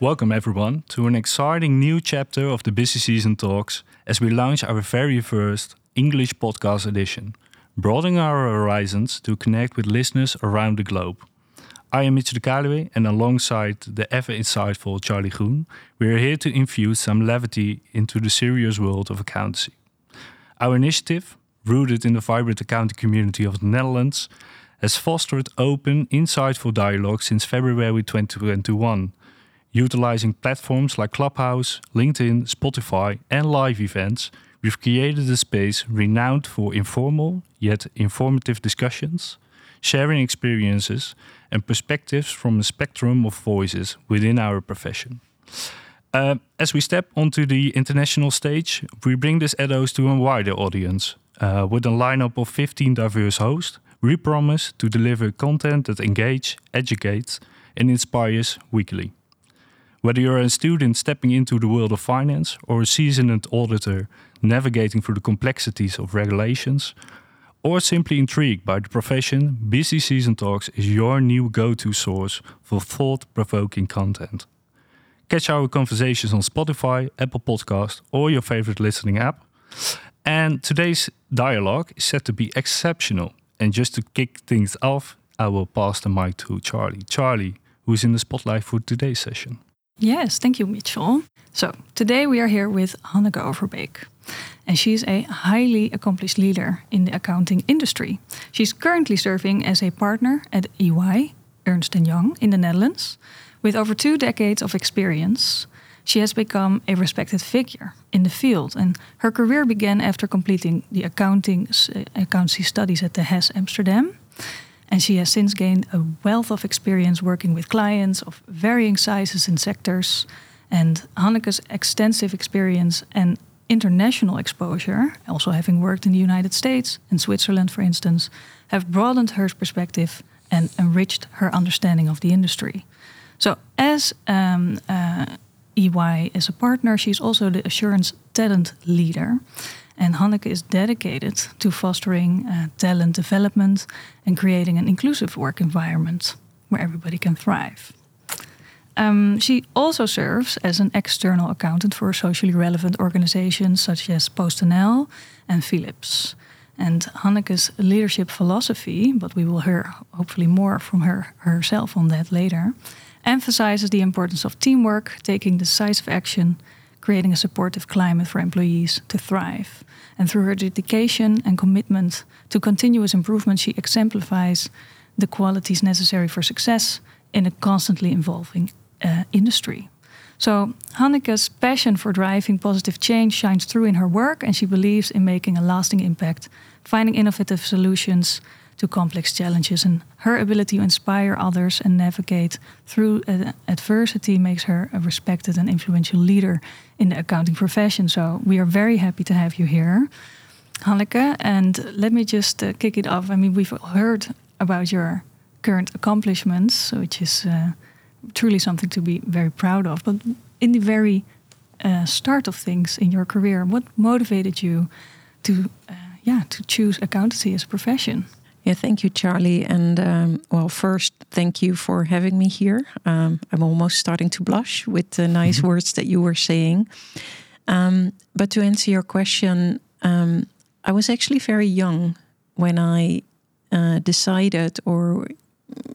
Welcome, everyone, to an exciting new chapter of the Busy Season Talks as we launch our very first English podcast edition, broadening our horizons to connect with listeners around the globe. I am Mitch de Kaluwe, and alongside the ever insightful Charlie Groen, we are here to infuse some levity into the serious world of accountancy. Our initiative, rooted in the vibrant accounting community of the Netherlands, has fostered open, insightful dialogue since February 2021, utilizing platforms like Clubhouse, LinkedIn, Spotify, and live events. We've created a space renowned for informal yet informative discussions, sharing experiences and perspectives from a spectrum of voices within our profession. Uh, as we step onto the international stage, we bring this ethos to a wider audience. Uh, with a lineup of 15 diverse hosts, we promise to deliver content that engages, educates, and inspires weekly. Whether you're a student stepping into the world of finance or a seasoned auditor navigating through the complexities of regulations, or simply intrigued by the profession, Busy Season Talks is your new go to source for thought provoking content. Catch our conversations on Spotify, Apple Podcast, or your favorite listening app. And today's dialogue is set to be exceptional. And just to kick things off, I will pass the mic to Charlie. Charlie, who is in the spotlight for today's session. Yes, thank you, Mitchell. So, today we are here with Hanneke Overbeek, and she's a highly accomplished leader in the accounting industry. She's currently serving as a partner at EY, Ernst & Young, in the Netherlands. With over two decades of experience, she has become a respected figure in the field, and her career began after completing the accounting uh, accountancy studies at the HES Amsterdam and she has since gained a wealth of experience working with clients of varying sizes and sectors. And Hanneke's extensive experience and international exposure, also having worked in the United States and Switzerland, for instance, have broadened her perspective and enriched her understanding of the industry. So, as um, uh, EY is a partner, she's also the assurance talent leader. And Hanneke is dedicated to fostering uh, talent development and creating an inclusive work environment where everybody can thrive. Um, she also serves as an external accountant for socially relevant organizations such as PostNL and Philips. And Hanneke's leadership philosophy, but we will hear hopefully more from her herself on that later, emphasizes the importance of teamwork, taking decisive action, creating a supportive climate for employees to thrive. And through her dedication and commitment to continuous improvement, she exemplifies the qualities necessary for success in a constantly evolving uh, industry. So, Hanneke's passion for driving positive change shines through in her work, and she believes in making a lasting impact, finding innovative solutions to complex challenges. And her ability to inspire others and navigate through adversity makes her a respected and influential leader in the accounting profession. So we are very happy to have you here, Hanneke. And let me just uh, kick it off. I mean, we've heard about your current accomplishments, which is uh, truly something to be very proud of. But in the very uh, start of things in your career, what motivated you to, uh, yeah, to choose accountancy as a profession? Yeah, thank you, Charlie. And um, well, first, thank you for having me here. Um, I'm almost starting to blush with the nice words that you were saying. Um, but to answer your question, um, I was actually very young when I uh, decided, or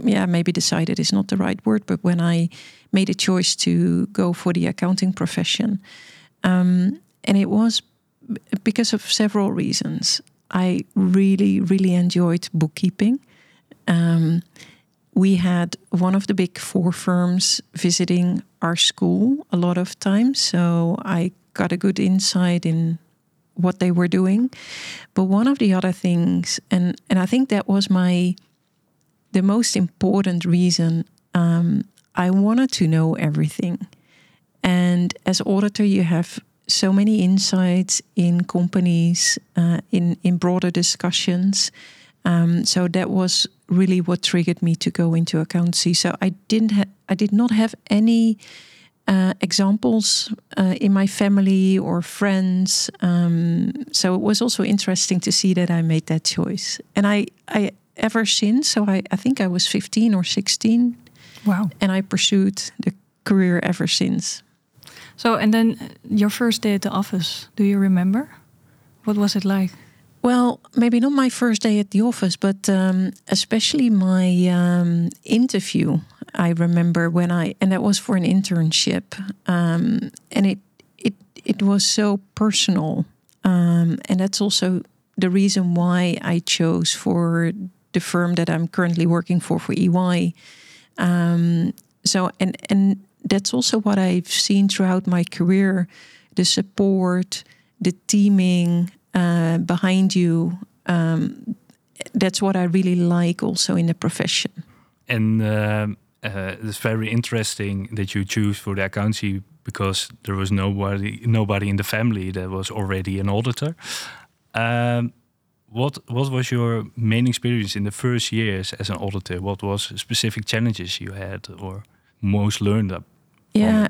yeah, maybe decided is not the right word, but when I made a choice to go for the accounting profession. Um, and it was because of several reasons. I really, really enjoyed bookkeeping. Um, we had one of the big four firms visiting our school a lot of times, so I got a good insight in what they were doing. But one of the other things, and and I think that was my the most important reason. Um, I wanted to know everything, and as auditor, you have so many insights in companies, uh, in in broader discussions. Um, so that was really what triggered me to go into accountancy. So I didn't ha- I did not have any uh, examples uh, in my family or friends. Um, so it was also interesting to see that I made that choice. And I, I ever since, so I, I think I was 15 or 16. Wow. And I pursued the career ever since. So, and then your first day at the office, do you remember? What was it like? Well, maybe not my first day at the office, but um, especially my um, interview. I remember when I, and that was for an internship, um, and it it it was so personal, um, and that's also the reason why I chose for the firm that I'm currently working for for EY. Um, so, and and that's also what I've seen throughout my career: the support, the teaming uh, behind you. Um, that's what I really like also in the profession. And um, uh, it's very interesting that you choose for the accountancy because there was nobody nobody in the family that was already an auditor. Um, what what was your main experience in the first years as an auditor? What was specific challenges you had or most learned up? Yeah,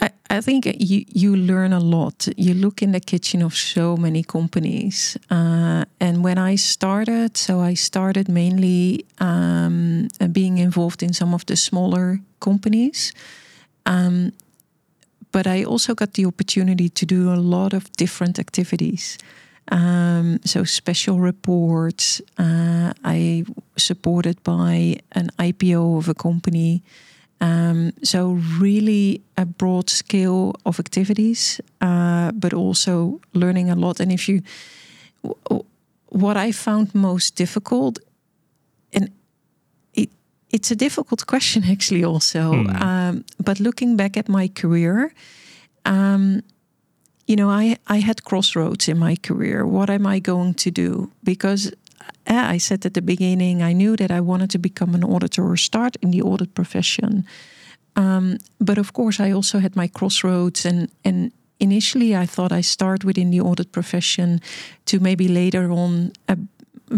I, I think you you learn a lot. You look in the kitchen of so many companies, uh, and when I started, so I started mainly um, being involved in some of the smaller companies. Um, but I also got the opportunity to do a lot of different activities. Um, so special reports. Uh, I supported by an IPO of a company. Um, so really a broad scale of activities, uh, but also learning a lot. And if you, what I found most difficult, and it, it's a difficult question actually also. Hmm. Um, but looking back at my career, um, you know, I, I had crossroads in my career. What am I going to do? Because I said at the beginning, I knew that I wanted to become an auditor or start in the audit profession. Um, but of course, I also had my crossroads, and and initially I thought I start within the audit profession to maybe later on uh,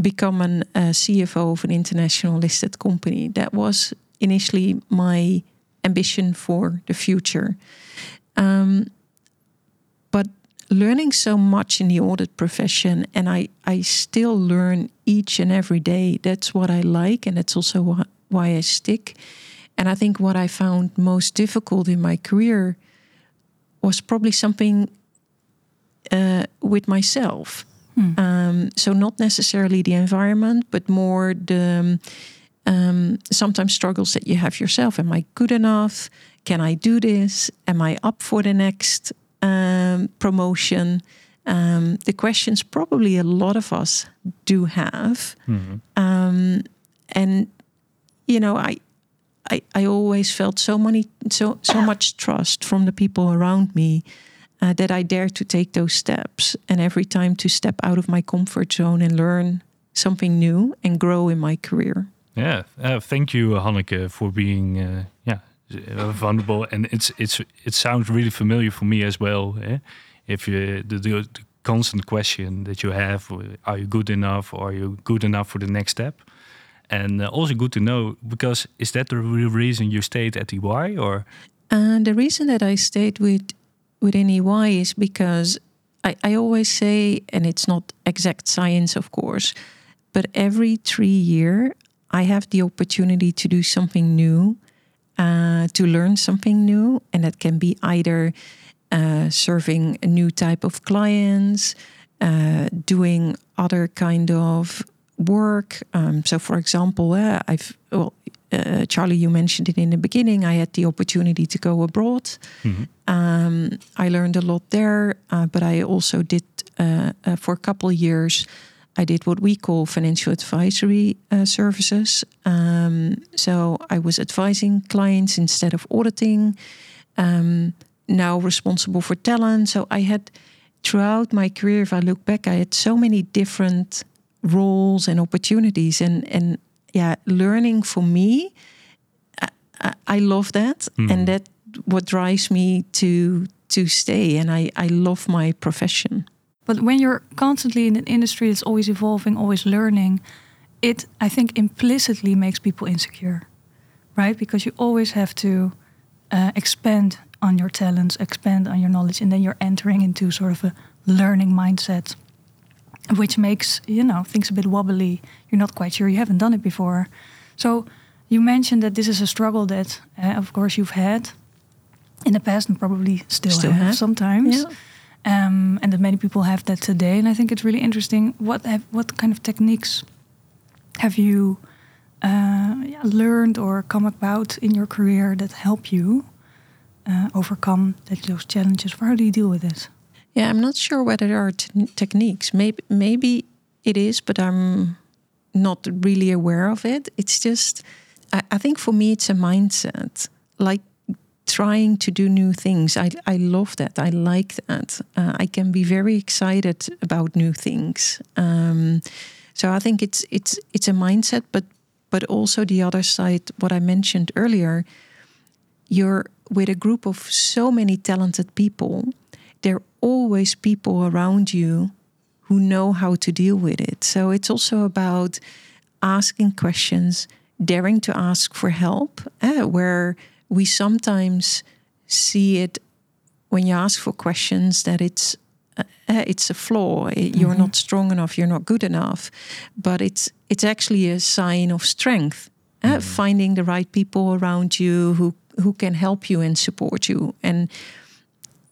become an uh, CFO of an international listed company. That was initially my ambition for the future. Um, learning so much in the audit profession and I, I still learn each and every day. That's what I like and that's also wh why I stick. And I think what I found most difficult in my career was probably something uh, with myself. Hmm. Um, so not necessarily the environment, but more the um, sometimes struggles that you have yourself. Am I good enough? Can I do this? Am I up for the next um, promotion. Um, the questions probably a lot of us do have, mm-hmm. um, and you know, I, I, I always felt so many, so so much trust from the people around me uh, that I dared to take those steps, and every time to step out of my comfort zone and learn something new and grow in my career. Yeah, uh, thank you, Hanneke, for being uh, yeah vulnerable, and it's it's it sounds really familiar for me as well. Eh? If you the, the, the, constant question that you have, are you good enough, or are you good enough for the next step? And uh, also good to know because is that the real reason you stayed at EY, or? And the reason that I stayed with within EY is because I, I always say, and it's not exact science, of course, but every three year I have the opportunity to do something new uh, to learn something new, and that can be either uh, serving a new type of clients, uh, doing other kind of work. Um, so, for example, uh, I've well, uh, Charlie, you mentioned it in the beginning. I had the opportunity to go abroad. Mm-hmm. Um, I learned a lot there, uh, but I also did for a couple of years I did what we call financial advisory uh, services. Um, so I was advising clients instead of auditing. Um, now responsible for talent. So I had throughout my career, if I look back, I had so many different roles and opportunities, and and yeah, learning for me, I, I love that, mm. and that what drives me to to stay, and I I love my profession. But when you're constantly in an industry that's always evolving, always learning, it I think implicitly makes people insecure, right? Because you always have to uh, expand on your talents, expand on your knowledge, and then you're entering into sort of a learning mindset, which makes you know things a bit wobbly. You're not quite sure. You haven't done it before, so you mentioned that this is a struggle that, uh, of course, you've had. in the past and probably still, Still have, have. sometimes. Yeah. Um, and that many people have that today. And I think it's really interesting. What have, what kind of techniques have you uh, learned or come about in your career that help you uh, overcome that, those challenges? How do you deal with it? Yeah, I'm not sure whether there are te- techniques. Maybe maybe it is, but I'm not really aware of it. It's just, I, I think for me, it's a mindset. Like trying to do new things. I I love that. I like that. Uh, I can be very excited about new things. Um, so I think it's it's it's a mindset, but but also the other side, what I mentioned earlier. You're with a group of so many talented people. There are always people around you who know how to deal with it. So it's also about asking questions, daring to ask for help, eh, where we sometimes see it when you ask for questions that it's uh, eh, it's a flaw. You're not strong enough. You're not good enough. But it's it's actually a sign of strength. eh, Finding the right people around you who who can help you and support you. And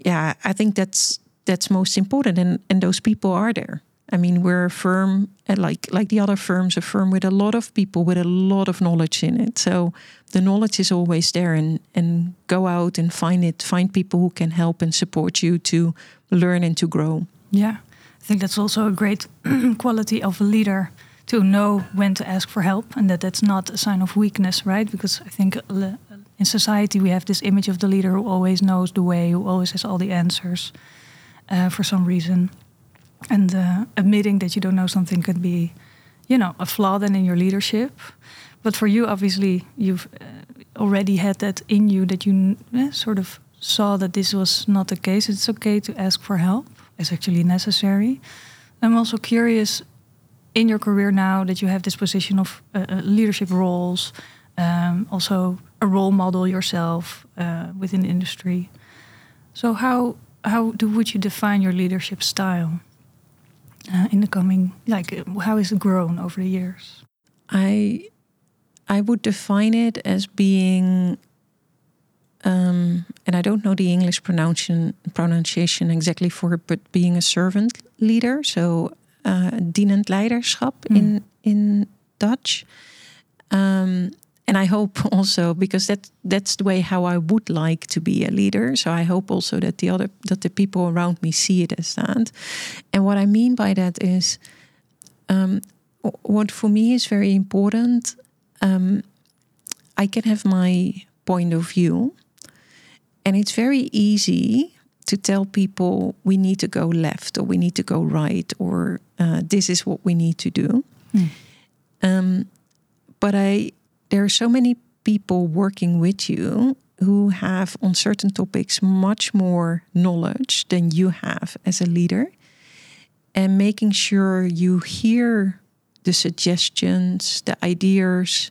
yeah, I think that's that's most important. And and those people are there. I mean, we're a firm like like the other firms, a firm with a lot of people with a lot of knowledge in it. So the knowledge is always there, and and go out and find it. Find people who can help and support you to learn and to grow. Yeah, I think that's also a great quality of a leader to know when to ask for help and that that's not a sign of weakness, right? Because I think in society we have this image of the leader who always knows the way, who always has all the answers uh, for some reason. And uh, admitting that you don't know something could be, you know, a flaw then in your leadership. But for you, obviously, you've uh, already had that in you that you eh, sort of saw that this was not the case. It's okay to ask for help. It's actually necessary. I'm also curious in your career now that you have this position of uh, uh, leadership roles, um, also a role model yourself uh, within the industry. So how how do would you define your leadership style uh, in the coming like how is it grown over the years? I I would define it as being um, and I don't know the English pronunciation pronunciation exactly for it, but being a servant leader, so uh, dienend leiderschap in in Dutch. Um, and I hope also because that that's the way how I would like to be a leader. So I hope also that the other that the people around me see it as that. And what I mean by that is, um, what for me is very important. Um, I can have my point of view, and it's very easy to tell people we need to go left or we need to go right or uh, this is what we need to do. Um, but I there are so many people working with you who have on certain topics much more knowledge than you have as a leader and making sure you hear the suggestions the ideas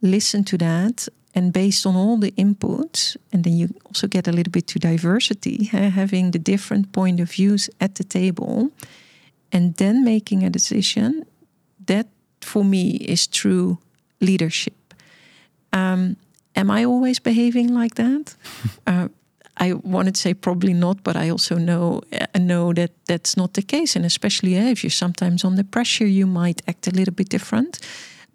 listen to that and based on all the inputs and then you also get a little bit to diversity having the different point of views at the table and then making a decision that for me is true leadership um, am i always behaving like that uh, I wanted to say probably not, but I also know uh, know that that's not the case, and especially uh, if you're sometimes under pressure, you might act a little bit different.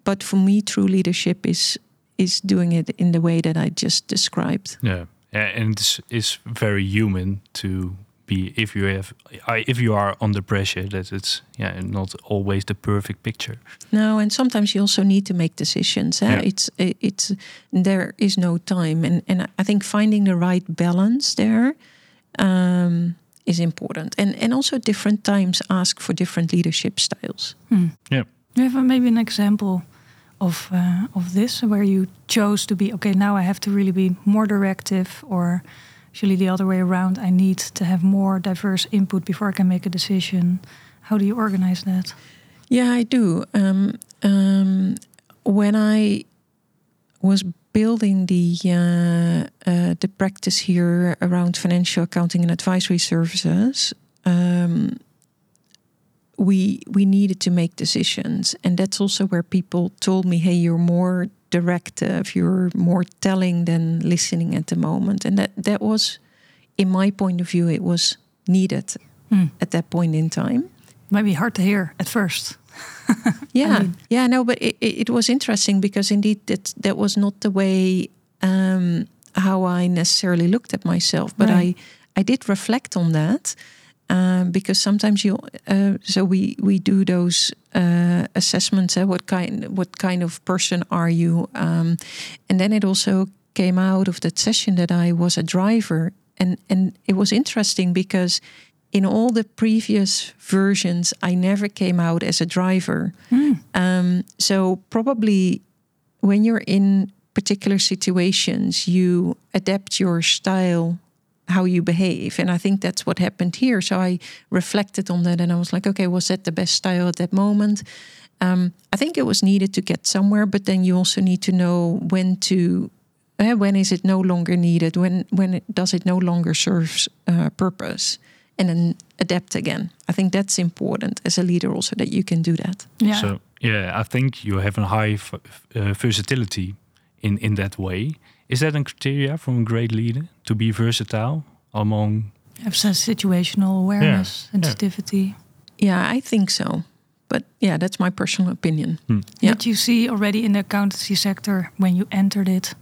But for me, true leadership is is doing it in the way that I just described. Yeah, yeah and it's, it's very human to be if you have I- if you are under pressure that it's yeah not always the perfect picture. No, and sometimes you also need to make decisions. eh? Yeah. It's it's there is no time, and and I think finding the right balance there um, is important, and and also different times ask for different leadership styles. Yeah. Do you have a, maybe an example of uh, of this where you chose to be okay? Now I have to really be more directive, or actually the other way around. I need to have more diverse input before I can make a decision. How do you organize that? Yeah, I do. Um, um, when I was building the uh, uh, the practice here around financial accounting and advisory services, um, we we needed to make decisions, and that's also where people told me, "Hey, you're more directive. You're more telling than listening at the moment, and that that was, in my point of view, it was needed Hmm. at that point in time. Might be hard to hear at first. Yeah, mean- yeah, no, but it, it it was interesting because indeed that that was not the way um, how I necessarily looked at myself, but Right. I I did reflect on that um, because sometimes you uh, so we we do those uh, assessments. Uh, what kind what kind of person are you? Um, and then it also came out of that session that I was a driver, and and it was interesting because in all the previous versions, I never came out as a driver. Um, so probably when you're in particular situations, you adapt your style, how you behave, and I think that's what happened here. So I reflected on that, and I was like, okay, was that the best style at that moment? Um, I think it was needed to get somewhere, but then you also need to know when to. Uh, when is it no longer needed? When when it, does it no longer serve uh, purpose? And then adapt again. I think that's important as a leader, also that you can do that. Yeah. So yeah, I think you have a high f- uh, versatility in in that way. Is that a criteria from a great leader to be versatile among? have some situational awareness, sensitivity. Yeah, I think so. But yeah, that's my personal opinion. Yeah. Did you see already in the accountancy sector when you entered it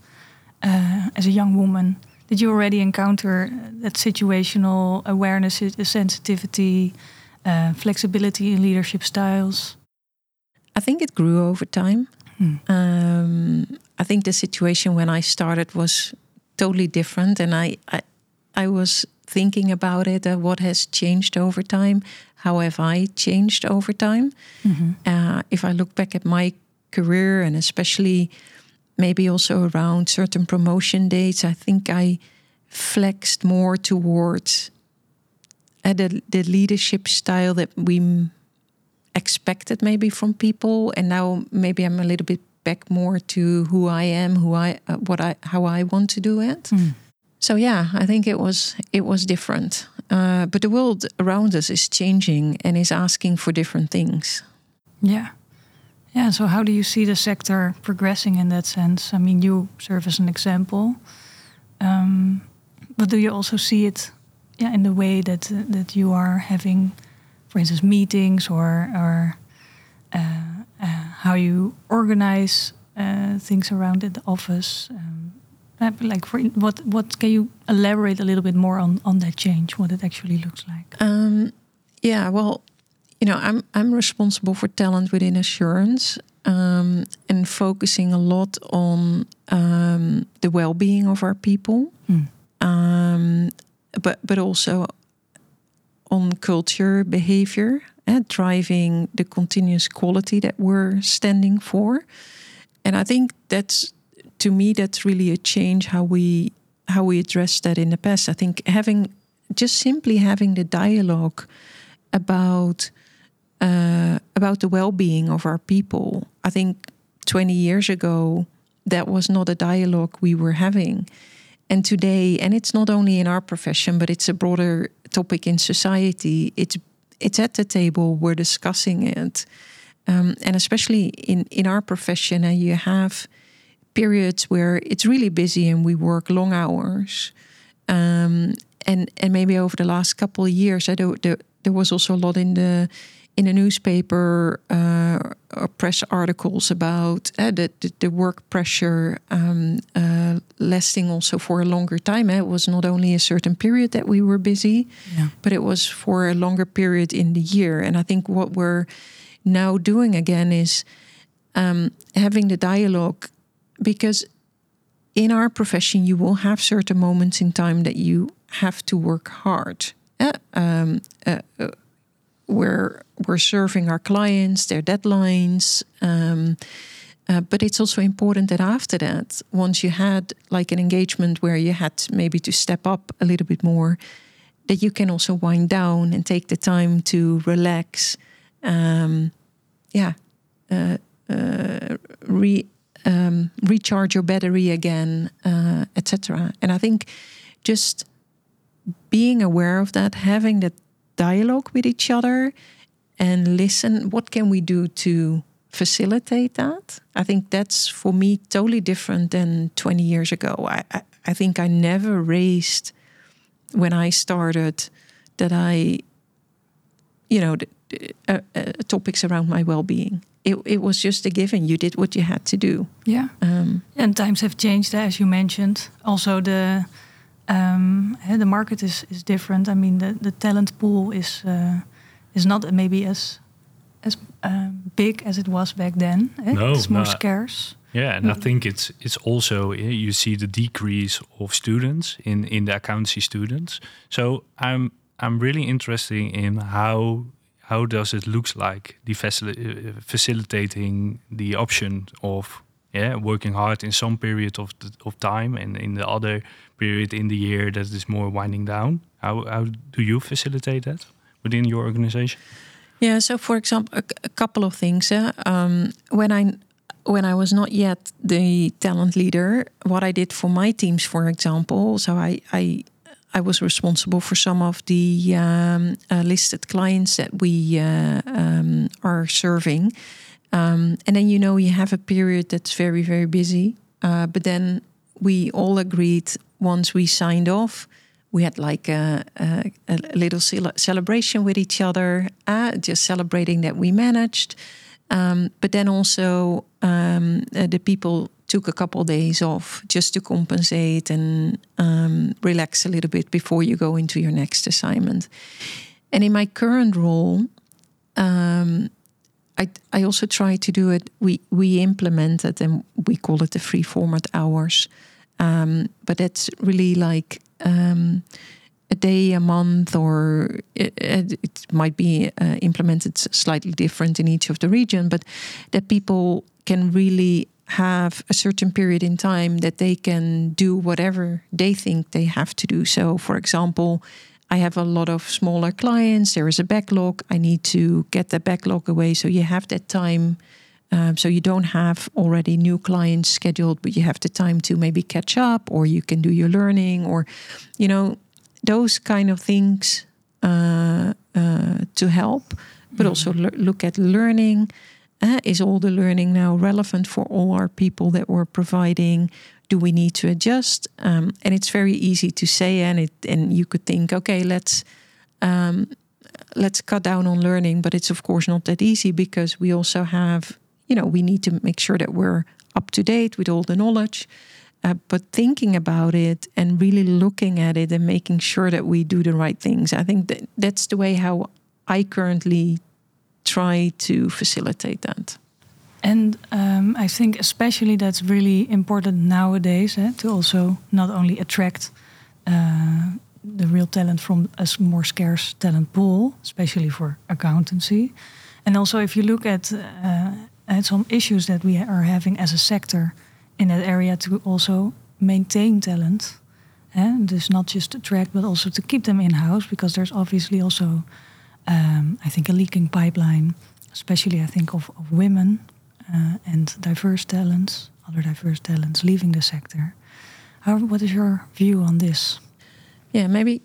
uh, as a young woman? Did you already encounter that situational awareness, sensitivity, uh, flexibility in leadership styles? I think it grew over time. Hmm. Um, I think the situation when I started was totally different, and I I, I was thinking about it. Uh, what has changed over time? How have I changed over time? Uh, if I look back at my career, and especially maybe also around certain promotion dates, I think I flexed more towards uh, the the leadership style that we expected maybe from people and now maybe i'm a little bit back more to who i am who i uh, what i how i want to do it so yeah i think it was it was different uh, but the world around us is changing and is asking for different things Yeah. Yeah. So, how do you see the sector progressing in that sense? I mean, you serve as an example. Um, but do you also see it yeah, in the way that, that you are having, for instance, meetings or, or uh, uh, how you organize uh, things around at the office? Um, like, for what, what can you elaborate a little bit more on, on that change, what it actually looks like? Um, yeah, well, you know, I'm I'm responsible for talent within assurance um, and focusing a lot on um, the well-being of our people, Hmm. um, but but also on culture, behavior, and driving the continuous quality that we're standing for. And I think that's to me that's really a change how we how we address that in the past. I think having just simply having the dialogue about uh, about the well-being of our people. I think 20 years ago that was not a dialogue we were having. And today, and it's not only in our profession, but it's a broader topic in society. It's it's at the table. We're discussing it, um, and especially in in our profession, uh, you have periods where it's really busy and we work long hours. Um, and and maybe over the last couple of years, I do, there there was also a lot in the in the newspaper uh, or press articles about uh, the, the the work pressure um, uh, lasting also for a longer time. eh. It was not only a certain period that we were busy, Yeah. but it was for a longer period in the year. And I think what we're now doing again is um, having the dialogue because in our profession you will have certain moments in time that you have to work hard. Uh, um, uh, uh, we're we're serving our clients, their deadlines. Um, uh, but it's also important that after that, once you had like an engagement where you had maybe to step up a little bit more, that you can also wind down and take the time to relax. Um, yeah, uh, uh, re um, recharge your battery again, uh, etc. And I think just being aware of that, having that dialogue with each other, and listen. What can we do to facilitate that. I think that's for me totally different than 20 years ago. I, I, I think I never raised when I started that I, you know, uh, uh, topics around my well being. It, it was just a given. You did what you had to do. Yeah. Um, and times have changed, as you mentioned. Also, the um, the market is, is different. I mean, the, the talent pool is uh, is not maybe as as um, big as it was back then. Eh? No, it's more no, scarce. Yeah, and I think it's it's also you see the decrease of students in in the accountancy students. So I'm I'm really interested in how how does it looks like the facil facilitating the option of yeah working hard in some period of the, of time and in the other period in the year that is more winding down. How how do you facilitate that within your organization? Yeah. So, for example, a, a couple of things. Uh, um, when I when I was not yet the talent leader, what I did for my teams, for example, so I I, I was responsible for some of the um, uh, listed clients that we uh, um, are serving, um, and then you know you have a period that's very very busy, uh, but then we all agreed once we signed off we had like a, a, a little celebration with each other, uh, just celebrating that we managed. Um, but then also um, uh, the people took a couple days off just to compensate and um, relax a little bit before you go into your next assignment. And in my current role, um, I, I also try to do it. We we implement it and we call it the free format hours. Um, but it's really like um, a day, a month, or it, it might be uh, implemented slightly different in each of the region, but that people can really have a certain period in time that they can do whatever they think they have to do. So, for example, I have a lot of smaller clients, there is a backlog, I need to get the backlog away. So, you have that time um, so you don't have already new clients scheduled, but you have the time to maybe catch up, or you can do your learning, or you know those kind of things uh, uh, to help. But mm-hmm. also look at learning. Uh, is all the learning now relevant for all our people that we're providing? Do we need to adjust? Um, and it's very easy to say, and it and you could think, okay, let's. Um, let's cut down on learning, but it's of course not that easy because we also have you know, we need to make sure that we're up to date with all the knowledge. Uh, but thinking about it and really looking at it and making sure that we do the right things, I think that that's the way how I currently try to facilitate that. And um, I think especially that's really important nowadays eh, to also not only attract uh, the real talent from a more scarce talent pool, especially for accountancy. And also, if you look at uh, and some issues that we are having as a sector in that area to also maintain talent. And dus not just attract, but also to keep them in house, because there's obviously also, um, I think, a leaking pipeline, especially I think of, of women uh, and diverse talents, other diverse talents leaving the sector. How, what is your view on this? Yeah, maybe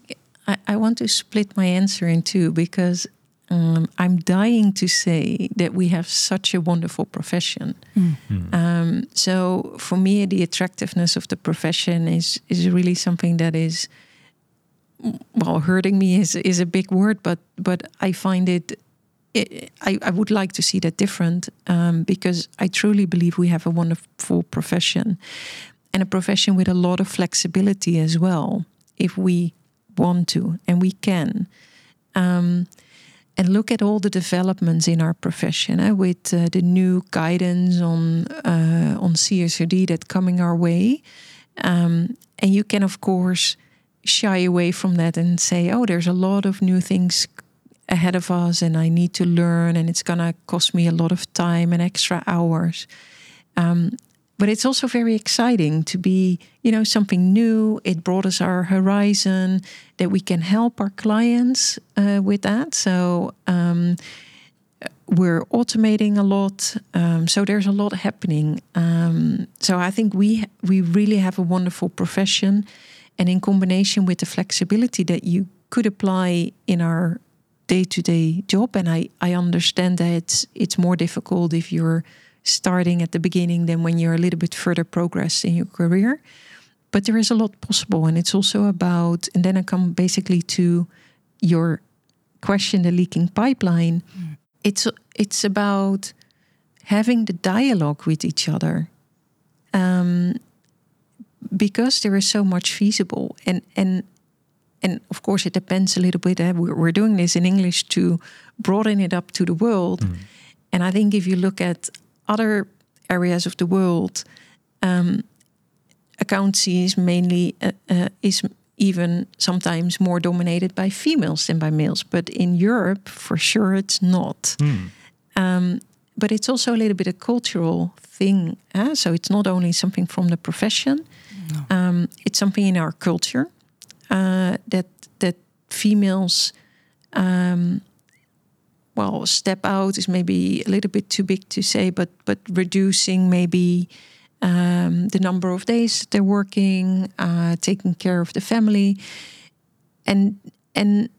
I, I want to split my answer in two because um, I'm dying to say that we have such a wonderful profession. Mm. Mm. Um, so for me, the attractiveness of the profession is is really something that is well hurting me is is a big word, but but I find it. It I, I would like to see that different um, because I truly believe we have a wonderful profession and a profession with a lot of flexibility as well if we want to and we can. Um, and look at all the developments in our profession eh, with uh, the new guidance on uh, on CSRD that coming our way. Um, and you can of course shy away from that and say, "Oh, there's a lot of new things ahead of us, and I need to learn, and it's gonna cost me a lot of time and extra hours." Um, but it's also very exciting to be you know something new. It broadens our horizon that we can help our clients uh, with that. So um, we're automating a lot um, so there's a lot happening. Um, so i think we we really have a wonderful profession and in combination with the flexibility that you could apply in our day-to-day job. And I, I understand that it's it's more difficult if you're starting at the beginning than when you're a little bit further progress in your career. But there is a lot possible and it's also about and then i come basically to your question the leaking pipeline. Mm. it's it's about having the dialogue with each other um, because there is so much feasible. And and and of course it depends a little bit eh? we're doing this in english to broaden it up to the world mm. and i think if you look at other areas of the world um, accountancy is mainly uh, uh, is even sometimes more dominated by females than by males but in europe for sure it's not mm. um, but it's also a little bit a cultural thing eh? so it's not only something from the profession no. um, it's something in our culture uh, that that females um, well step out is maybe a little bit too big to say but but reducing maybe um, the number of days they're working uh, taking care of the family and and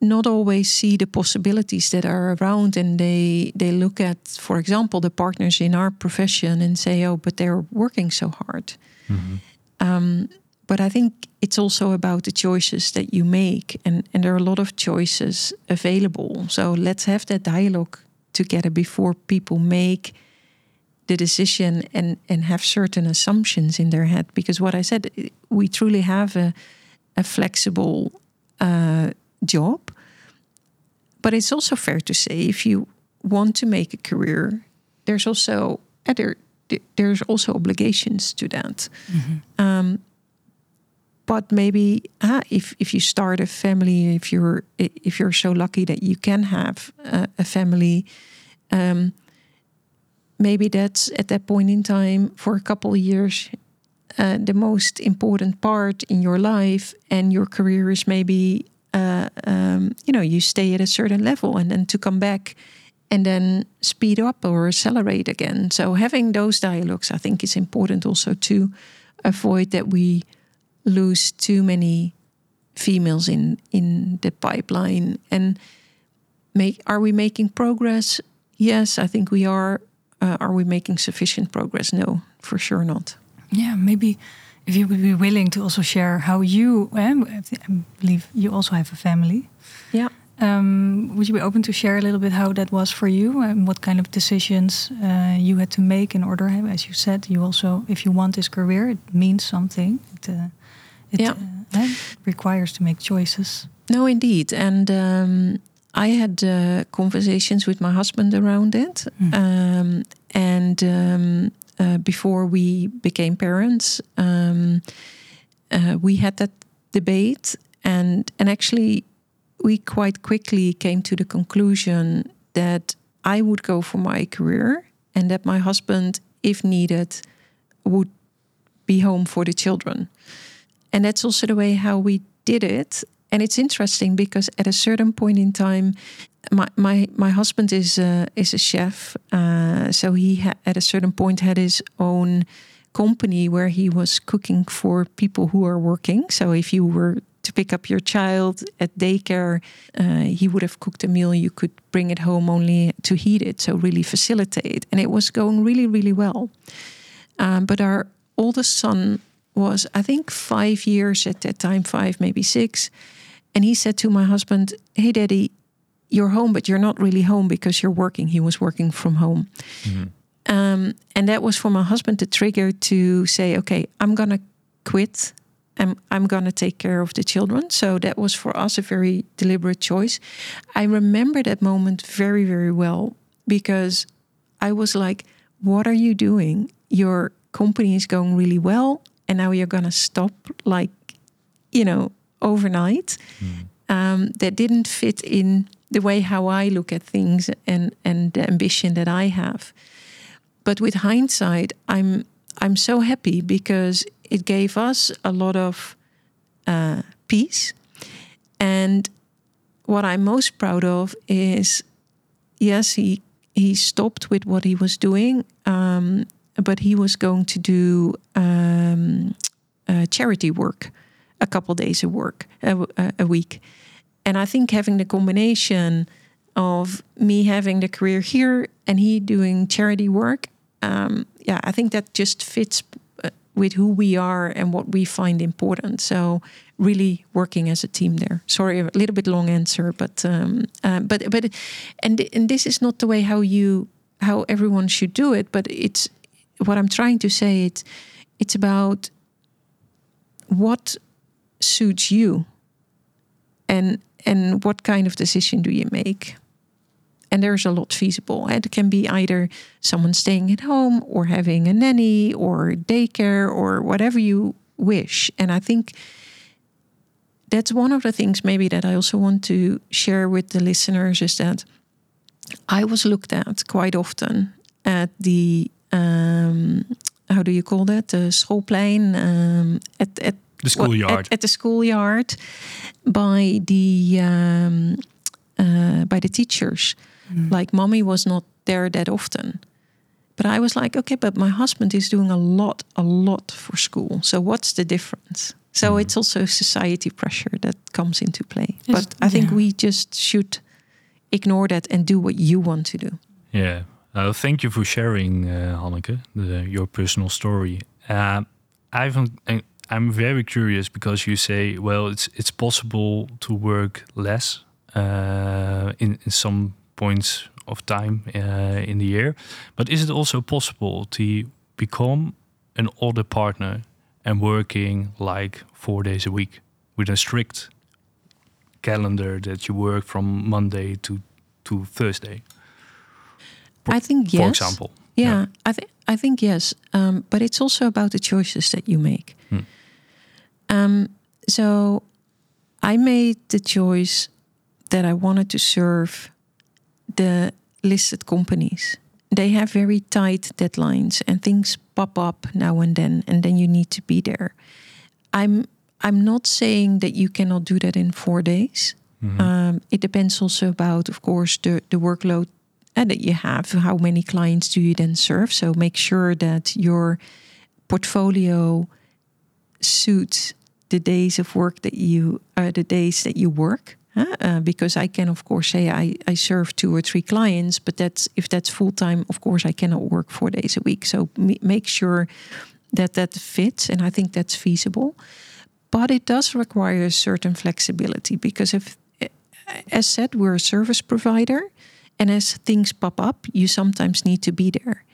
not always see the possibilities that are around and they they look at for example the partners in our profession and say oh but they're working so hard mm -hmm. um, but I think it's also about the choices that you make, and, and there are a lot of choices available. So let's have that dialogue together before people make the decision and, and have certain assumptions in their head. Because what I said, we truly have a, a flexible uh, job. But it's also fair to say if you want to make a career, there's also uh, there, there's also obligations to that. Mm -hmm. um, but maybe uh, if if you start a family, if you're if you're so lucky that you can have a, a family, um, maybe that's at that point in time for a couple of years uh, the most important part in your life, and your career is maybe uh, um, you know you stay at a certain level, and then to come back and then speed up or accelerate again. So having those dialogues, I think, is important also to avoid that we lose too many females in in the pipeline. And make are we making progress? Yes i think we are. Uh, are we making sufficient progress? No for sure not. Yeah maybe if you would be willing to also share how you eh, i believe you also have a family. Yeah. Um, would you be open to share a little bit how that was for you and what kind of decisions uh, you had to make in order? As you said you also if you want this career it means something. It, uh, it yeah. uh, requires to make choices. No, indeed. And um, I had uh, conversations with my husband around it. Mm. Um, and um, uh, before we became parents, um, uh, we had that debate. And, and actually, we quite quickly came to the conclusion that I would go for my career and that my husband, if needed, would be home for the children. And that's also the way how we did it. And it's interesting because at a certain point in time, my my, my husband is a, is a chef, uh, so he at a certain point had his own company where he was cooking for people who are working. So if you were to pick up your child at daycare, uh, he would have cooked a meal. You could bring it home only to heat it, so really facilitate. And it was going really, really well. Um, but our oldest son was, I think, five years at that time, five, maybe six. And he said to my husband, Hey, daddy, you're home, but you're not really home because you're working. He was working from home. Mm-hmm. Um, and that was for my husband the trigger to say, Okay, I'm going to quit. I'm, I'm going to take care of the children. So that was for us a very deliberate choice. I remember that moment very, very well because I was like, What are you doing? Your company is going really well and now you're going to stop like you know overnight. Mm. um, that didn't fit in the way how i look at things and and the ambition that i have. But with hindsight i'm i'm so happy because it gave us a lot of uh, peace. And what i'm most proud of is yes he he stopped with what he was doing um, but he was going to do um, uh, charity work, a couple days of work a, a, week, and I think having the combination of me having the career here and he doing charity work, um, yeah, I think that just fits uh, with who we are and what we find important. So really working as a team there. Sorry, a little bit long answer, but um, uh, but but and and this is not the way how you how everyone should do it. But it's what I'm trying to say. It's it's about what suits you and and what kind of decision do you make and there's a lot feasible it can be either someone staying at home or having a nanny or daycare or whatever you wish and i think that's one of the things maybe that i also want to share with the listeners is that i was looked at quite often at the um, how do you call that the schoolplein um, at, at the schoolyard at, at, the schoolyard by the um, uh, by the teachers. Mm. Like mommy was not there that often. But I was like, okay, but my husband is doing a lot, a lot for school. So what's the difference? So mm. it's also society pressure that comes into play. It's, but I think yeah. we just should ignore that and do what you want to do. Yeah. Uh, thank you for sharing, uh, Hanneke, the, your personal story. Uh, I've I'm very curious because you say, well, it's it's possible to work less uh, in, in some points of time uh, in the year, but is it also possible to become an audit partner and working like four days a week with a strict calendar that you work from Monday to to Thursday? I think yes. for example. Yeah, yeah. I think I think yes, um, but it's also about the choices that you make. Hmm. Um, so I made the choice that I wanted to serve the listed companies. They have very tight deadlines and things pop up now and then, and then you need to be there. I'm I'm not saying that you cannot do that in four days. Mm-hmm. Um, it depends also about, of course, the the workload that you have. How many clients do you then serve? So make sure that your portfolio suits the days of work that you uh, the days that you work uh, because I can of course say I, I serve two or three clients but that's if that's full time of course I cannot work four days a week so make sure that that fits and I think that's feasible but it does require a certain flexibility because if as said we're a service provider and as things pop up you sometimes need to be there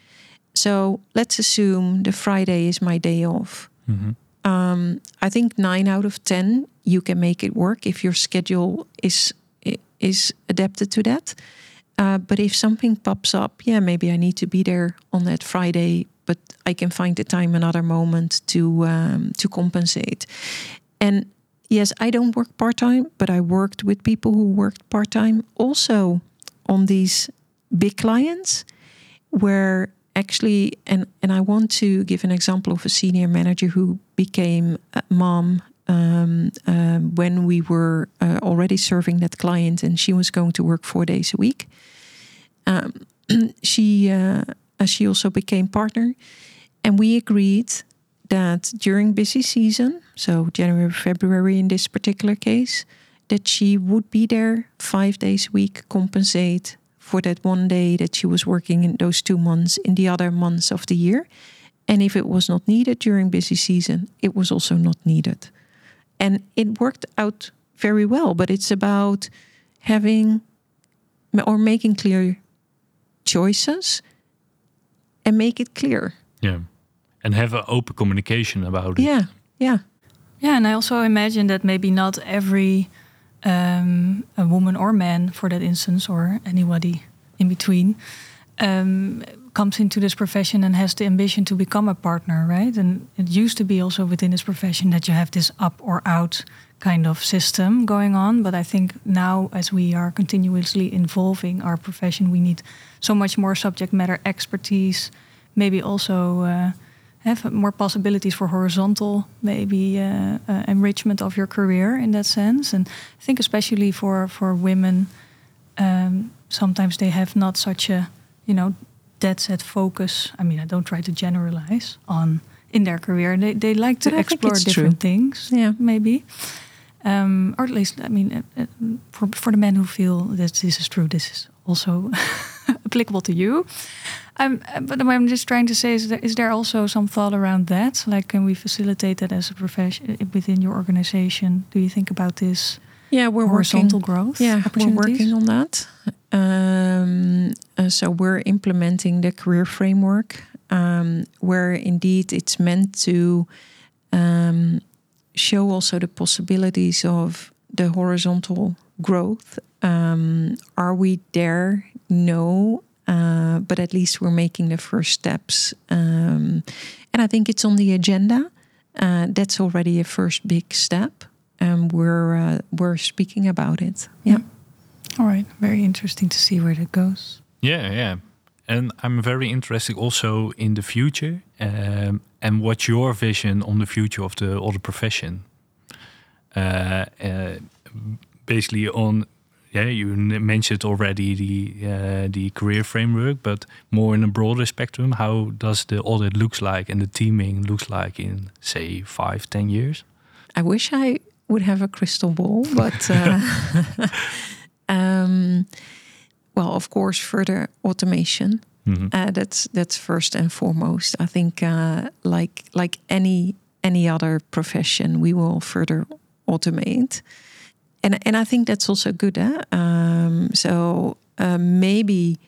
so let's assume the Friday is my day off mm-hmm um, I think nine out of ten you can make it work if your schedule is is adapted to that. Uh, but if something pops up, yeah, maybe I need to be there on that Friday, but I can find the time another moment to um, to compensate. And yes, I don't work part time, but I worked with people who worked part time also on these big clients where actually, and and I want to give an example of a senior manager who became a mom um, um, when we were uh, already serving that client, and she was going to work four days a week. Um, she uh, she also became partner, and we agreed that during busy season, so January February in this particular case, that she would be there five days a week, compensate for that one day that she was working in those two months in the other months of the year. And if it was not needed during busy season, it was also not needed. And it worked out very well, but it's about having or making clear choices and make it clear. Yeah. And have an open communication about it. Yeah. Yeah. Yeah. And I also imagine that maybe not every um, a woman or man, for that instance, or anybody in between, um, comes into this profession and has the ambition to become a partner, right? And it used to be also within this profession that you have this up or out kind of system going on. But I think now, as we are continuously involving our profession, we need so much more subject matter expertise, maybe also. Uh, have more possibilities for horizontal maybe uh, uh, enrichment of your career in that sense. And i think especially for for women um, sometimes they have not such a you know dead set focus. I mean i don't try to generalize on in their career. They, they like to explore different true. things yeah. maybe. Um, or at least, I mean, uh, uh, for, for the men who feel that this is true, this is also applicable to you. Um, but what I'm just trying to say is, there, is there also some thought around that? Like, can we facilitate that as a profession within your organization? Do you think about this? Yeah, we're horizontal working, growth. Yeah, we're working on that. Um, uh, so we're implementing the career framework, um, where indeed it's meant to um, show also the possibilities of the horizontal growth. Um, are we there? No, uh, but at least we're making the first steps, um, and I think it's on the agenda. Uh, that's already a first big step, and we're uh, we're speaking about it. Yeah. All right. Very interesting to see where that goes. Yeah, yeah. And I'm very interested also in the future um, and what's your vision on the future of the audit profession. Uh, uh, basically, on yeah, you mentioned already the uh, the career framework, but more in a broader spectrum. How does the audit looks like and the teaming looks like in say five, ten years? I wish I would have a crystal ball, but uh, um, well, of course, further automation. Mm-hmm. Uh, that's that's first and foremost. I think, uh, like like any any other profession, we will further automate, and and I think that's also good. Eh? Um, so uh, maybe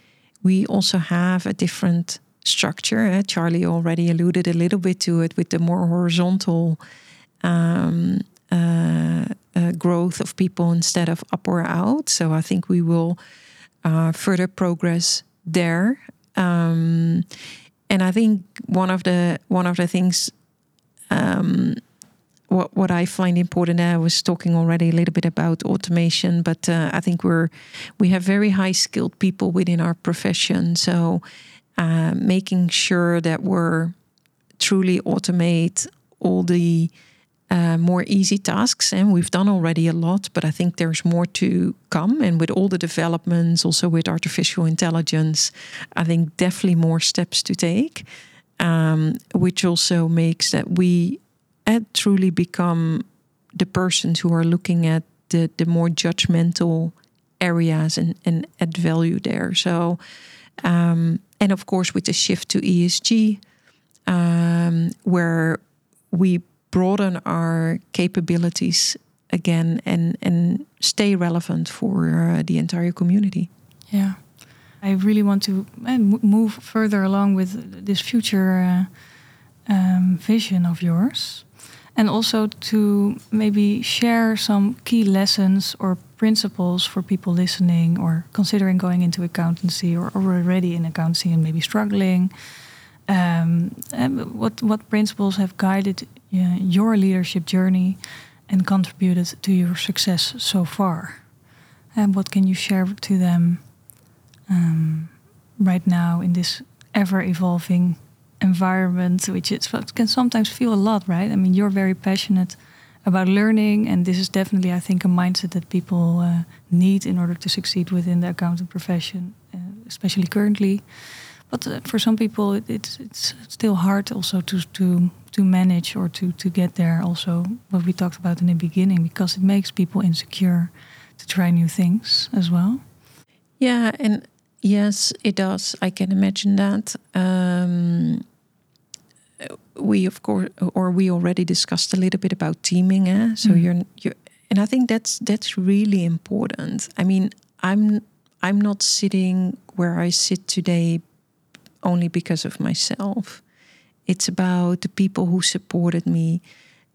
we also have a different structure. Eh? Charlie already alluded a little bit to it with the more horizontal. Um, uh, uh, growth of people instead of up or out. So I think we will uh, further progress there. Um, and I think one of the one of the things um, what what I find important. I was talking already a little bit about automation, but uh, I think we're we have very high skilled people within our profession. So uh, making sure that we're truly automate all the uh, more easy tasks. And we've done already a lot, but I think there's more to come. And with all the developments, also with artificial intelligence, I think definitely more steps to take, um, which also makes that we uh, truly become the persons who are looking at the, the more judgmental areas and, and add value there. So, um, and of course, with the shift to ESG, um, where we broaden our capabilities again and and stay relevant for uh, the entire community. Yeah, I really want to uh, move further along with this future uh, um, vision of yours, and also to maybe share some key lessons or principles for people listening or considering going into accountancy or already in accountancy and maybe struggling. Um, what what principles have guided yeah, your leadership journey and contributed to your success so far? And what can you share to them um, right now in this ever evolving environment, which is, what can sometimes feel a lot, right? I mean, you're very passionate about learning, and this is definitely, I think, a mindset that people uh, need in order to succeed within the accounting profession, uh, especially currently. But uh, for some people, it, it's it's still hard also to to to manage or to to get there. Also, what we talked about in the beginning, because it makes people insecure to try new things as well. Yeah, and yes, it does. I can imagine that. Um, we of course, or we already discussed a little bit about teaming. Eh? So mm. you're you, and I think that's that's really important. I mean, I'm I'm not sitting where I sit today only because of myself. It's about the people who supported me,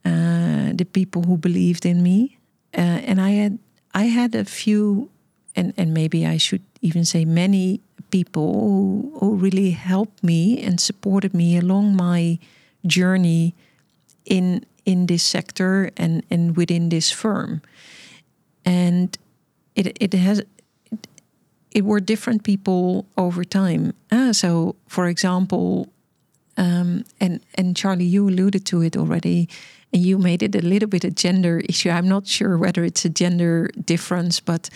uh, the people who believed in me, uh, and I had I had a few, and and maybe I should even say many people who, who really helped me and supported me along my journey in in this sector and and within this firm, and it it has it were different people over time. Ah, so, for example, um, and and Charlie, you alluded to it already, and you made it a little bit a gender issue. I'm not sure whether it's a gender difference, but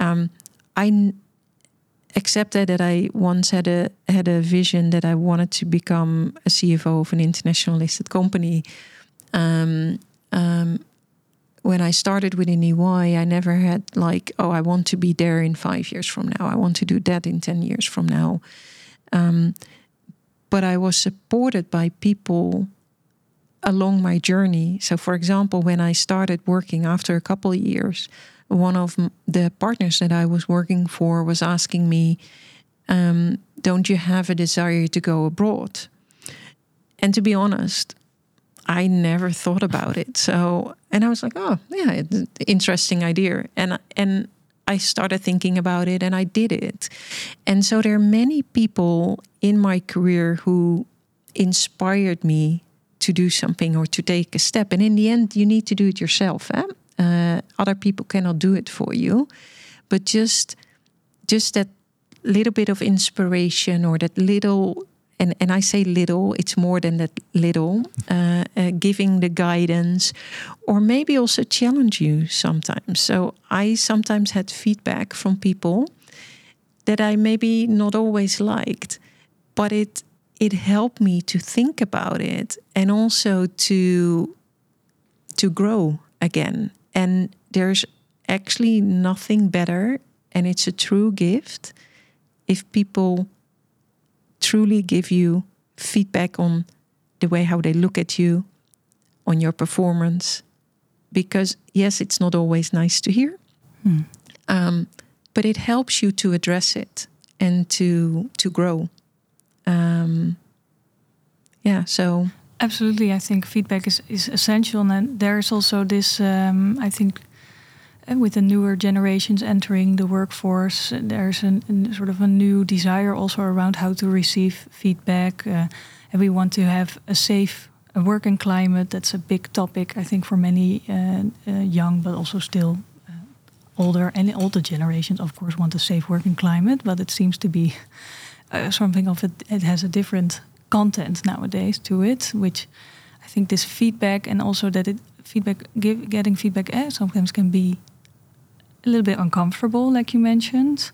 um, I accepted that I once had a had a vision that I wanted to become a CFO of an international listed company. Um, um, when I started within EY, I never had like, oh, I want to be there in five years from now. I want to do that in 10 years from now. Um, but I was supported by people along my journey. So, for example, when I started working after a couple of years, one of the partners that I was working for was asking me, um, Don't you have a desire to go abroad? And to be honest, I never thought about it. So, and I was like, oh, yeah, interesting idea. And and I started thinking about it and I did it. And so there are many people in my career who inspired me to do something or to take a step. And in the end, you need to do it yourself. Eh? Uh, other people cannot do it for you, but just just that little bit of inspiration or that little and, and I say little, it's more than that little, uh, uh, giving the guidance or maybe also challenge you sometimes. So I sometimes had feedback from people that I maybe not always liked, but it it helped me to think about it and also to to grow again. And there's actually nothing better and it's a true gift if people truly give you feedback on the way how they look at you, on your performance. Because yes, it's not always nice to hear, hmm. um, but it helps you to address it and to to grow. Um, yeah, so absolutely, I think feedback is is essential, and there's also this. Um, I think with the newer generations entering the workforce, there's a sort of a new desire also around how to receive feedback. Uh, and we want to have a safe working climate. That's a big topic, I think, for many uh, uh, young, but also still uh, older and older generations, of course, want a safe working climate. But it seems to be uh, something of it, it has a different content nowadays to it, which I think this feedback and also that it feedback give, getting feedback eh, sometimes can be a little bit uncomfortable, like you mentioned.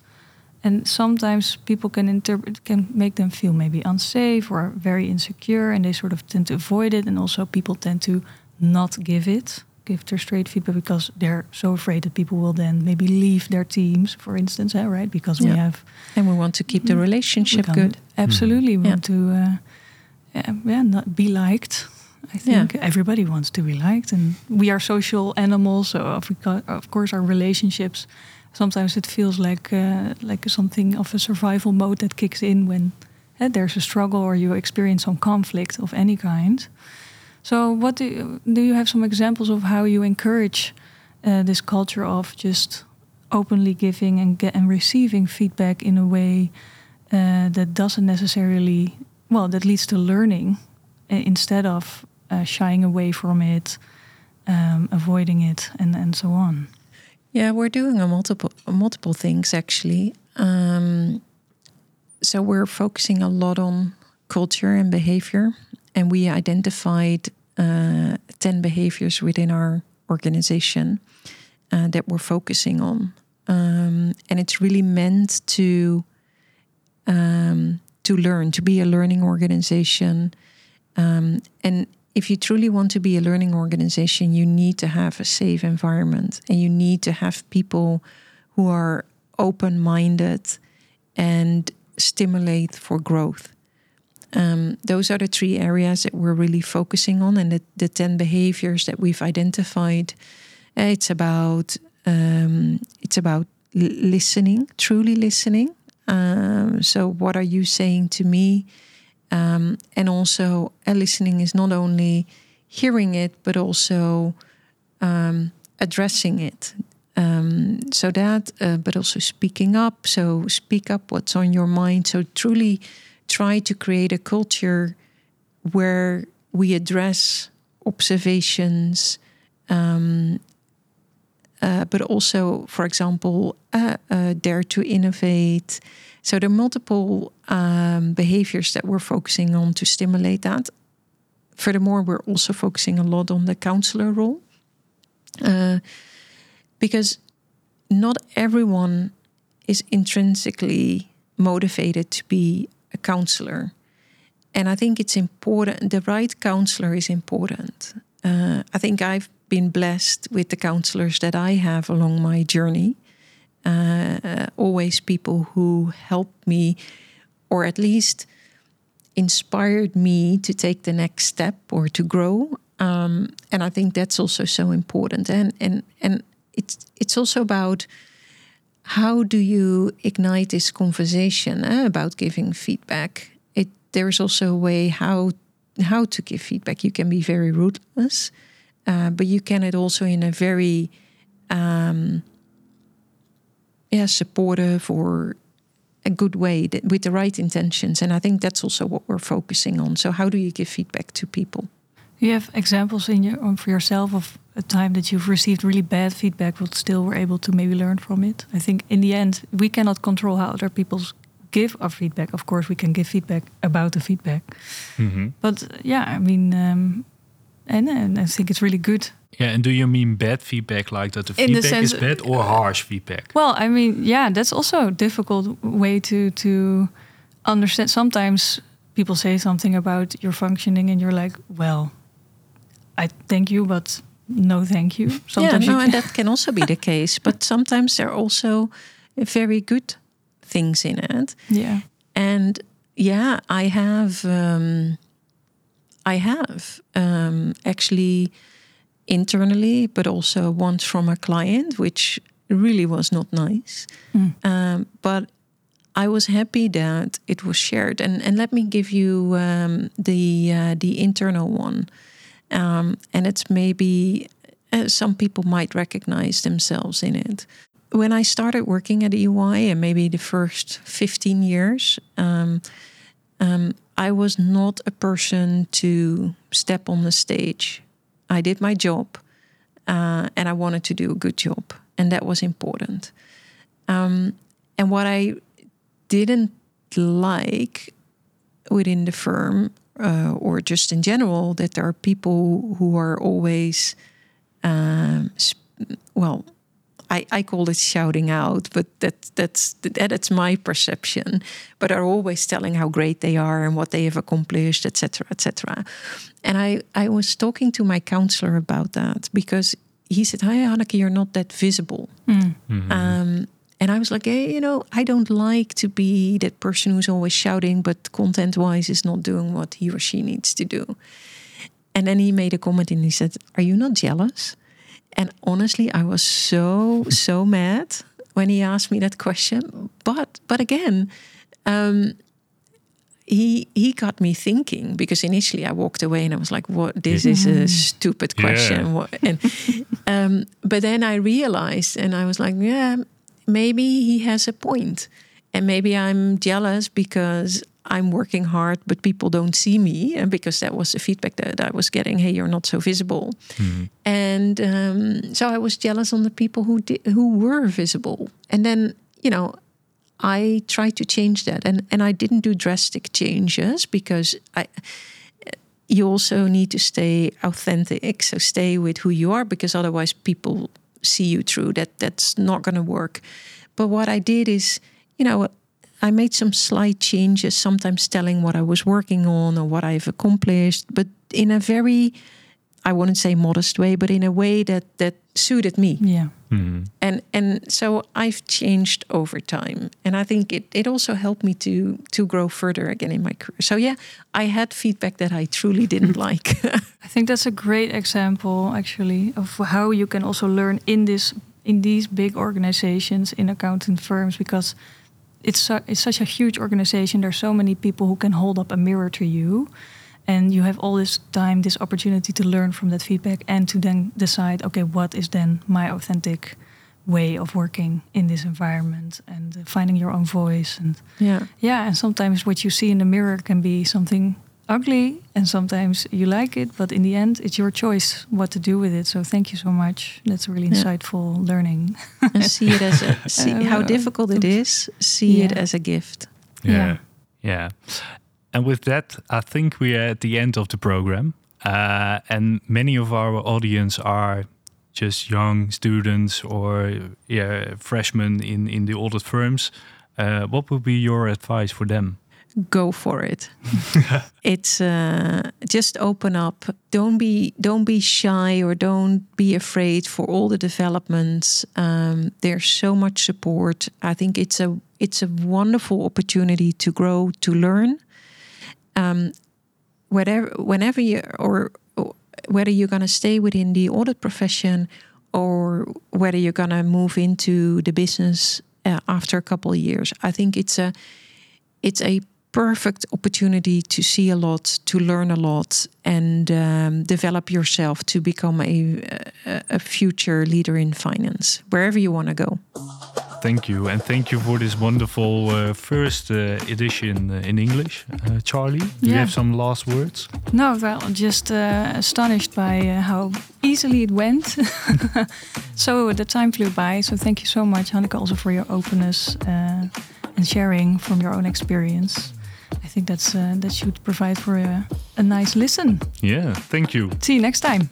And sometimes people can interpret can make them feel maybe unsafe or very insecure, and they sort of tend to avoid it. And also, people tend to not give it, give their straight feedback because they're so afraid that people will then maybe leave their teams, for instance, eh, right? Because yeah. we have and we want to keep the relationship good. Absolutely, we yeah. want to uh, yeah, yeah, not be liked I think everybody wants to be liked, and we are social animals. So of course, our relationships. Sometimes it feels like uh, like something of a survival mode that kicks in when uh, there's a struggle or you experience some conflict of any kind. So, what do you, do you have some examples of how you encourage uh, this culture of just openly giving and get, and receiving feedback in a way uh, that doesn't necessarily well that leads to learning uh, instead of uh, shying away from it, um, avoiding it, and and so on. Yeah, we're doing a multiple multiple things actually. Um, so we're focusing a lot on culture and behavior, and we identified uh, ten behaviors within our organization uh, that we're focusing on, um, and it's really meant to um, to learn, to be a learning organization, um, and if you truly want to be a learning organization, you need to have a safe environment. And you need to have people who are open minded and stimulate for growth. Um, those are the three areas that we're really focusing on, and the, the 10 behaviors that we've identified. Uh, it's about um, it's about listening, truly listening. Um, so, what are you saying to me? Um, and also, uh, listening is not only hearing it, but also um, addressing it. Um, so that, uh, but also speaking up. So, speak up what's on your mind. So, truly try to create a culture where we address observations, um, uh, but also, for example, uh, uh, dare to innovate. So there are multiple um, behaviors that we're focusing on to stimulate that. Furthermore, we're also focusing a lot on the counselor role uh, because not everyone is intrinsically motivated to be a counselor. And I think it's important, the right counselor is important. Uh, I think I've been blessed with the counselors that I have along my journey. Uh, always people who helped me, or at least inspired me to take the next step or to grow. Um, and I think that's also so important. And and and it's it's also about how do you ignite this conversation eh, about giving feedback. It there's also a way how how to give feedback. You can be very ruthless, uh, but you can it also in a very um, yeah supportive or a good way with the right intentions. And I think that's also what we're focusing on. So how do you give feedback to people? you have examples in your for yourself of a time that you've received really bad feedback but still were able to maybe learn from it? I think in the end we cannot control how other people give our feedback. Of course, we can give feedback about the feedback, mm -hmm. but yeah, I mean, um, and, and I think it's really good yeah, and do you mean bad feedback, like that the feedback the sense, is bad, or harsh feedback? Well, I mean, yeah, that's also a difficult way to to understand. Sometimes people say something about your functioning, and you're like, "Well, I thank you, but no thank you. Sometimes yeah, no, and that can also be the case. But sometimes there are also very good things in it. Yeah. And yeah, I have, um, I have um, actually internally, but also once from a client, which really was not nice. Mm. Um, but I was happy that it was shared. And and let me give you um, the uh, the internal one. Um, and it's maybe uh, some people might recognize themselves in it. When I started working at EY, and maybe the first 15 years, um, um, I was not a person to step on the stage. I did my job uh, and I wanted to do a good job, and that was important. Um, and what I didn't like within the firm uh, or just in general, that there are people who are always, um, well, I, I call it shouting out, but that that's that's my perception. But are always telling how great they are and what they have accomplished, etc., etc. And I I was talking to my counselor about that because he said, "Hi, Hanneke, you're not that visible." Mm. Mm-hmm. Um, and I was like, hey, you know, I don't like to be that person who's always shouting, but content wise is not doing what he or she needs to do. And then he made a comment and he said, Are you not jealous? And honestly, I was so, so mad when he asked me that question. But but again, um, he he got me thinking because initially I walked away and I was like, "What? This is a stupid question." Yeah. And um, but then I realized, and I was like, "Yeah, maybe he has a point. And maybe I'm jealous because I'm working hard, but people don't see me. And because that was the feedback that I was getting hey, you're not so visible. Mm-hmm. And um, so I was jealous on the people who, did, who were visible. And then, you know, I tried to change that. And, and I didn't do drastic changes because I you also need to stay authentic. So stay with who you are because otherwise people see you through. That that's not going to work. But what I did is, you know, I made some slight changes, sometimes telling what I was working on or what I've accomplished, but in a very I wouldn't say modest way, but in a way that that suited me. Yeah. Mm-hmm. And and so I've changed over time, and I think it it also helped me to to grow further again in my career. So yeah, I had feedback that I truly didn't like. I think that's a great example, actually, of how you can also learn in this in these big organizations in accounting firms because it's su- it's such a huge organization. There's so many people who can hold up a mirror to you and you have all this time this opportunity to learn from that feedback and to then decide okay what is then my authentic way of working in this environment and uh, finding your own voice and yeah. Yeah and sometimes what you see in the mirror can be something ugly and sometimes you like it but in the end it's your choice what to do with it. So thank you so much. That's really insightful yeah. learning. And see it as a see uh, how difficult it is see yeah. it as a gift. Yeah. Yeah, yeah. And with that, I think we are at the end of the program. Uh, and many of our audience are just young students or yeah, freshmen in, in the audit firms. Uh, what would be your advice for them? go for it. it's uh, just open up. Don't be don't be shy or don't be afraid for all the developments. Um, there's so much support. I think it's a it's a wonderful opportunity to grow, to learn. Um, whatever, whenever you or whether you're going to stay within the audit profession or whether you're going to move into the business uh, after a couple of years, I think it's a it's a perfect opportunity to see a lot, to learn a lot, and um, develop yourself to become a, a, future leader in finance, wherever you want to go. Thank you, and thank you for this wonderful uh, first uh, edition uh, in English. Uh, Charlie, do yeah. you have some last words? No, well, just uh, astonished by uh, how easily it went. so the time flew by. So thank you so much, Hanneke, also for your openness and sharing from your own experience. I think that's uh, that should provide for a, a nice listen. Yeah, thank you. See you next time.